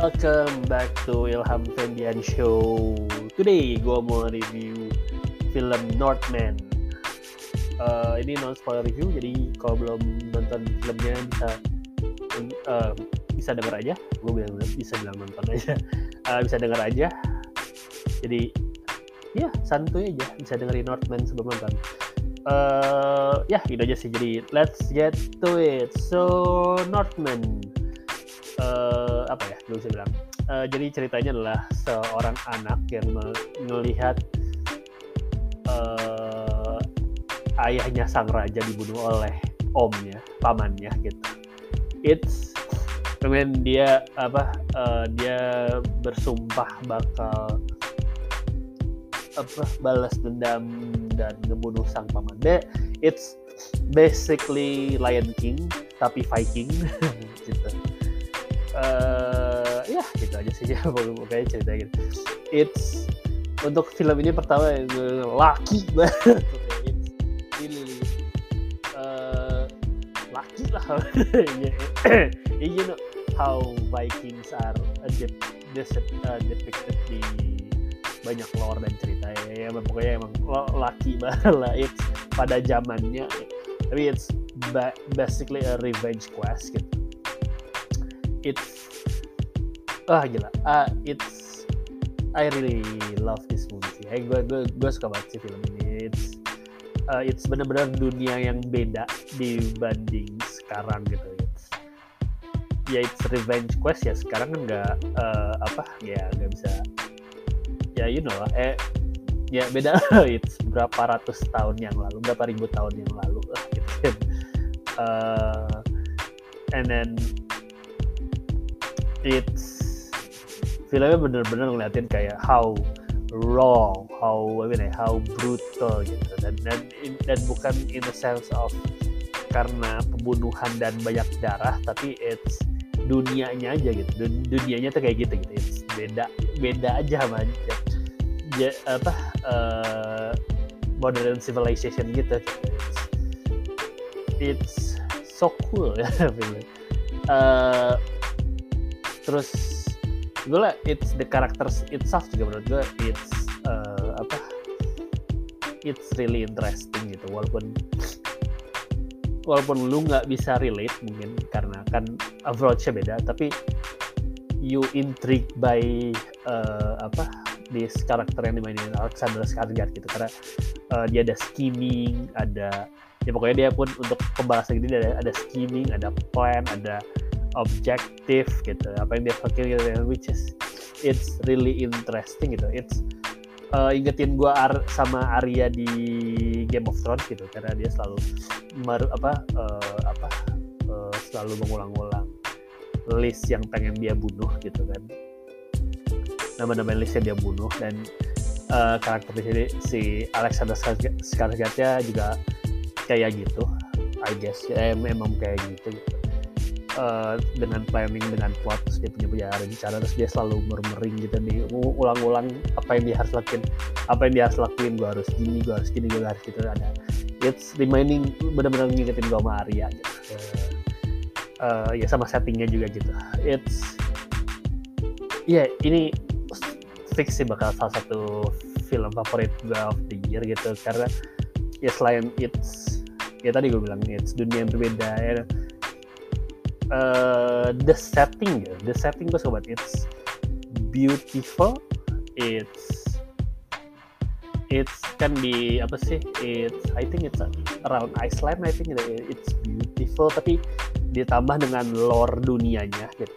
Welcome back to Ilham Febian Show. Today gue mau review film Northman. Uh, ini non spoiler review, jadi kalau belum nonton filmnya bisa uh, bisa dengar aja. Gue bilang bisa bilang nonton aja, uh, bisa dengar aja. Jadi ya santuy aja, bisa dengerin Northman sebelum nonton. Uh, ya itu aja sih. Jadi let's get to it. So Northman ya gue bisa bilang. Uh, jadi ceritanya adalah seorang anak yang melihat uh, ayahnya sang raja dibunuh oleh omnya pamannya gitu. It's kemudian dia apa uh, dia bersumpah bakal apa balas dendam dan ngebunuh sang paman. Deh it's basically Lion King tapi Viking gitu. Uh, sih ya pokoknya cerita gitu. It's untuk film ini pertama laki. Banget really uh, laki lah. You know how Vikings are uh, depicted di banyak lore dan cerita. Ya, ya pokoknya emang laki banget lah. It's pada zamannya. Tapi it's basically a revenge quest gitu. It's ah gila uh, it's I really love this movie sih. Hey, gue gue gue suka banget sih film ini. It's uh, it's benar-benar dunia yang beda dibanding sekarang gitu. It's, ya it's revenge quest ya sekarang kan nggak uh, apa ya nggak bisa ya you know lah eh ya beda it's berapa ratus tahun yang lalu berapa ribu tahun yang lalu gitu kan uh, and then it's filmnya bener-bener ngeliatin kayak how raw, how I mean, how brutal gitu. Dan dan dan bukan in the sense of karena pembunuhan dan banyak darah tapi it's dunianya aja gitu. Dun dunianya tuh kayak gitu gitu. It's beda beda aja sama ja, apa uh, modern civilization gitu. It's, it's so cool ya uh, terus gue lah it's the characters itself juga menurut gue it's uh, apa it's really interesting gitu. Walaupun walaupun lu nggak bisa relate mungkin karena kan approach-nya beda tapi you intrigued by uh, apa this karakter yang dimainin Alexander Skarsgård gitu. Karena uh, dia ada scheming ada ya pokoknya dia pun untuk pembahasan ini ada ada scheming ada plan ada objektif gitu apa yang dia pikir gitu which is it's really interesting gitu. It's uh, ingetin gue Ar sama Arya di Game of Thrones gitu karena dia selalu mer apa uh, apa uh, selalu mengulang-ulang list yang pengen dia bunuh gitu kan. Nama-nama list yang dia bunuh dan uh, karakter di sini si Alexander Skarsgårdnya juga kayak gitu I guess. Ya, memang kayak gitu, gitu uh, dengan planning dengan plot terus dia punya punya rencana terus dia selalu murmuring gitu di ulang-ulang apa yang dia harus lakuin apa yang dia harus lakuin gue harus gini gue harus gini gue harus gitu ada it's remaining benar-benar ngingetin gue sama Arya gitu. Uh, ya sama settingnya juga gitu. It's ya yeah, ini fix sih bakal salah satu film favorit gue of the year gitu karena ya selain it's ya tadi gue bilang it's dunia yang berbeda ya uh, the setting the setting gue sobat it's beautiful. It's it's kan di apa sih it's I think it's around Iceland I think it's beautiful tapi ditambah dengan lore dunianya gitu.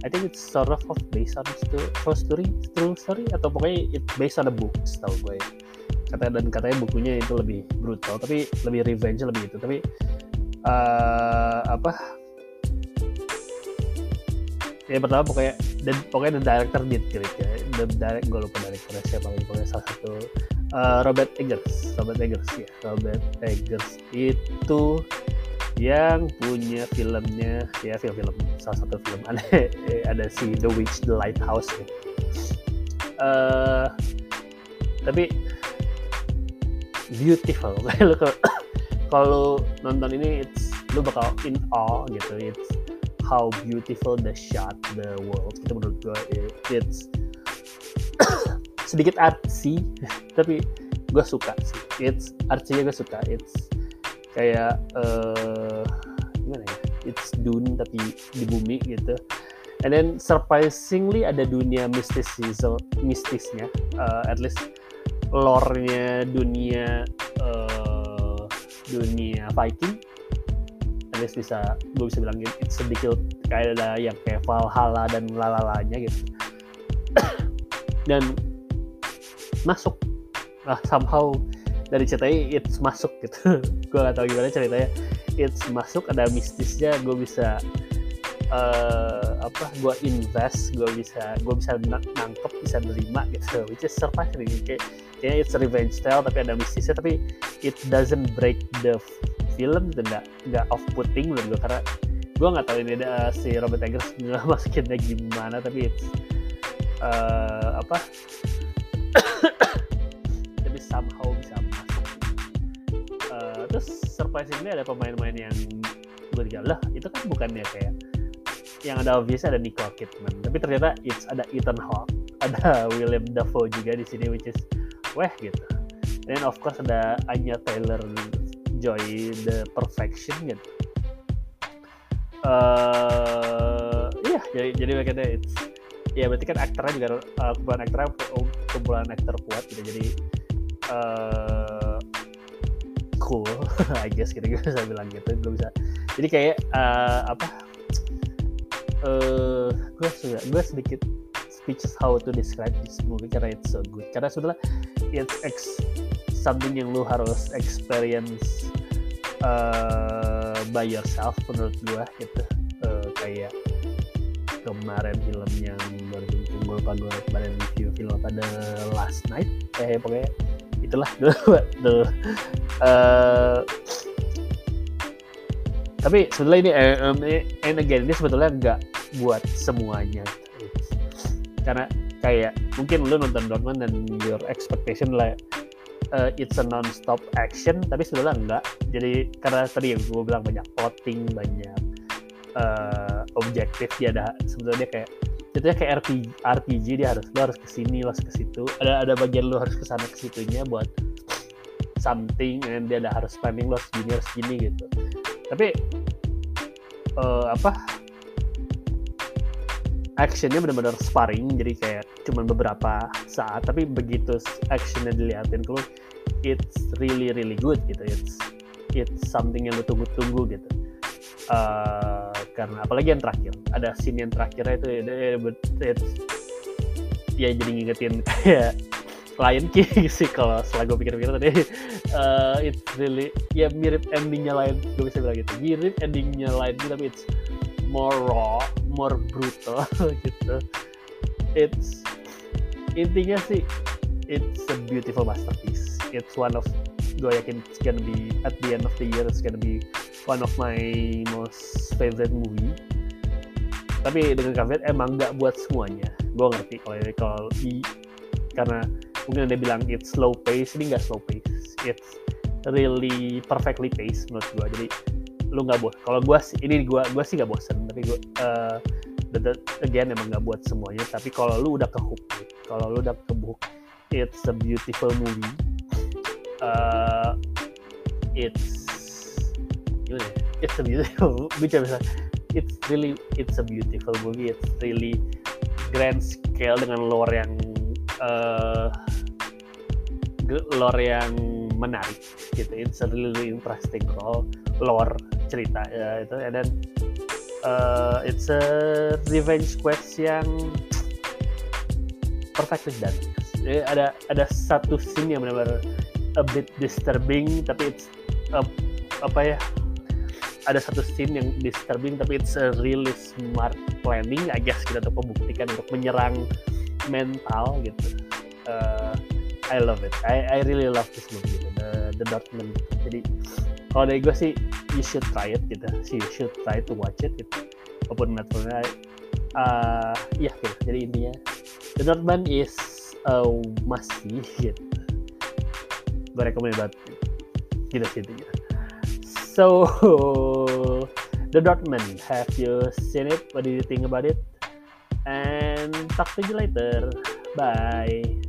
I think it's sort of based on true story true story atau pokoknya it's based on a book tau gue. Katanya dan katanya bukunya itu lebih brutal tapi lebih revenge lebih itu tapi uh, apa ya pertama pokoknya dan pokoknya the director did great ya. The direct gue lupa directornya siapa lagi pokoknya salah satu uh, Robert Eggers Robert Eggers ya. Robert Eggers itu yang punya filmnya ya film-film salah satu film. Ada ada si The Witch The Lighthouse ya. Uh, tapi beautiful. Kalau kalau nonton ini it's lu bakal in awe gitu. It's how beautiful the shot the world. Itu menurut gue it, it's sedikit artsy tapi gue suka sih. It's artsy gue suka. It's kayak uh, gimana ya? It's Dune tapi di bumi gitu. And then surprisingly ada dunia mistisism mistisnya. Uh, at least lore-nya dunia uh, dunia Viking least bisa gue bisa bilang it's sedikit kayak ada yang kayak Valhalla dan lalalanya gitu. Dan masuk. Nah somehow dari ceritanya it's masuk gitu. Gue gak tahu gimana ceritanya. It's masuk ada mistisnya gue bisa uh, apa gue invest gue bisa gue bisa nangkep bisa nerima gitu. Which is surprising. Kayak kayak it's revenge tale tapi ada mistisnya tapi it doesn't break the film itu nggak nggak off putting menurut gue karena gue nggak tahu ini ada si Robert Eggers masukinnya gimana tapi it's uh, apa? Tapi somehow bisa masuk. Uh, terus surprisingly ada pemain-pemain yang gue lah itu kan bukannya kayak yang ada obvious ada Nicole Kidman. Tapi ternyata it's ada Ethan Hawke ada William Dafoe juga di sini which is weh gitu. Dan of course ada Anya Taylor Joy the Perfection gitu. Uh, iya jadi jadi makanya it's ya berarti kan aktornya juga uh, kumpulan aktornya kumpulan aktor kuat gitu. Jadi uh, cool I guess gitu gue bisa bilang gitu. Gue bisa jadi kayak uh, apa uh, gue sudah gue sedikit speechless how to describe this movie karena it's so good. Karena sudah it's ex something yang lu harus experience uh, by yourself menurut gue gitu. Uh, kayak kemarin film yang baru gue lupa gue kemarin review film pada last night. Eh pokoknya itulah. The, uh, tapi sebetulnya ini um, and again ini sebetulnya nggak buat semuanya. Karena kayak mungkin lu nonton Dortmund dan your expectation lah uh, it's a non-stop action tapi sebetulnya enggak. Jadi karena tadi yang gue bilang banyak plotting banyak uh, objektif dia ada sebetulnya kayak sebetulnya kayak RPG, RPG dia harus lo harus ke sini lo harus ke situ. Ada ada bagian lo harus ke sana ke situnya buat something and dia ada harus spending lo harus gini harus gini gitu. Tapi uh, apa? Actionnya benar-benar sparring jadi kayak cuman beberapa saat tapi begitu actionnya dilihatin kalau it's really really good gitu. It's it's something yang lu tunggu-tunggu gitu. Uh, karena apalagi yang terakhir ada scene yang terakhirnya itu it's, ya jadi ngingetin kayak Lion King sih kalau setelah gue pikir-pikir tadi. Uh, it's really ya mirip endingnya lain gue bisa bilang gitu. Mirip endingnya lain tapi it's more raw more brutal gitu it's intinya sih it's a beautiful masterpiece. It's one of gue yakin it's gonna be at the end of the year it's gonna be one of my most favorite movie. Tapi dengan caveat emang nggak buat semuanya. Gue ngerti kalau kalau karena mungkin ada bilang it's slow pace ini nggak slow pace. It's really perfectly paced menurut gue jadi lu nggak bos kalau gue ini gue gue sih nggak bosen. Tapi gue uh, again emang nggak buat semuanya tapi kalau lu udah ke hook kalau lu udah ke hook it's a beautiful movie. Uh, it's ya? it's a beautiful bisa it's really it's a beautiful movie. It's really grand scale dengan lore yang uh, lore yang menarik gitu. It's a really interesting lore cerita ya itu. Dan uh, it's a revenge quest yang perfectly done Jadi ada ada satu scene yang benar-benar a bit disturbing tapi it's uh, apa ya ada satu scene yang disturbing tapi it's a really smart planning I guess kita tuh membuktikan untuk menyerang mental gitu. Uh, I love it. I I really love this movie gitu. the the Dortmund jadi kalau dari gue sih you should try it gitu so you should try to watch it gitu walaupun Netflixnya uh, iya gitu jadi intinya The Northman is a must see gitu gue rekomend banget gitu sih intinya so The Dortmund. Have you seen it? What do you think about it? And talk to you later. Bye.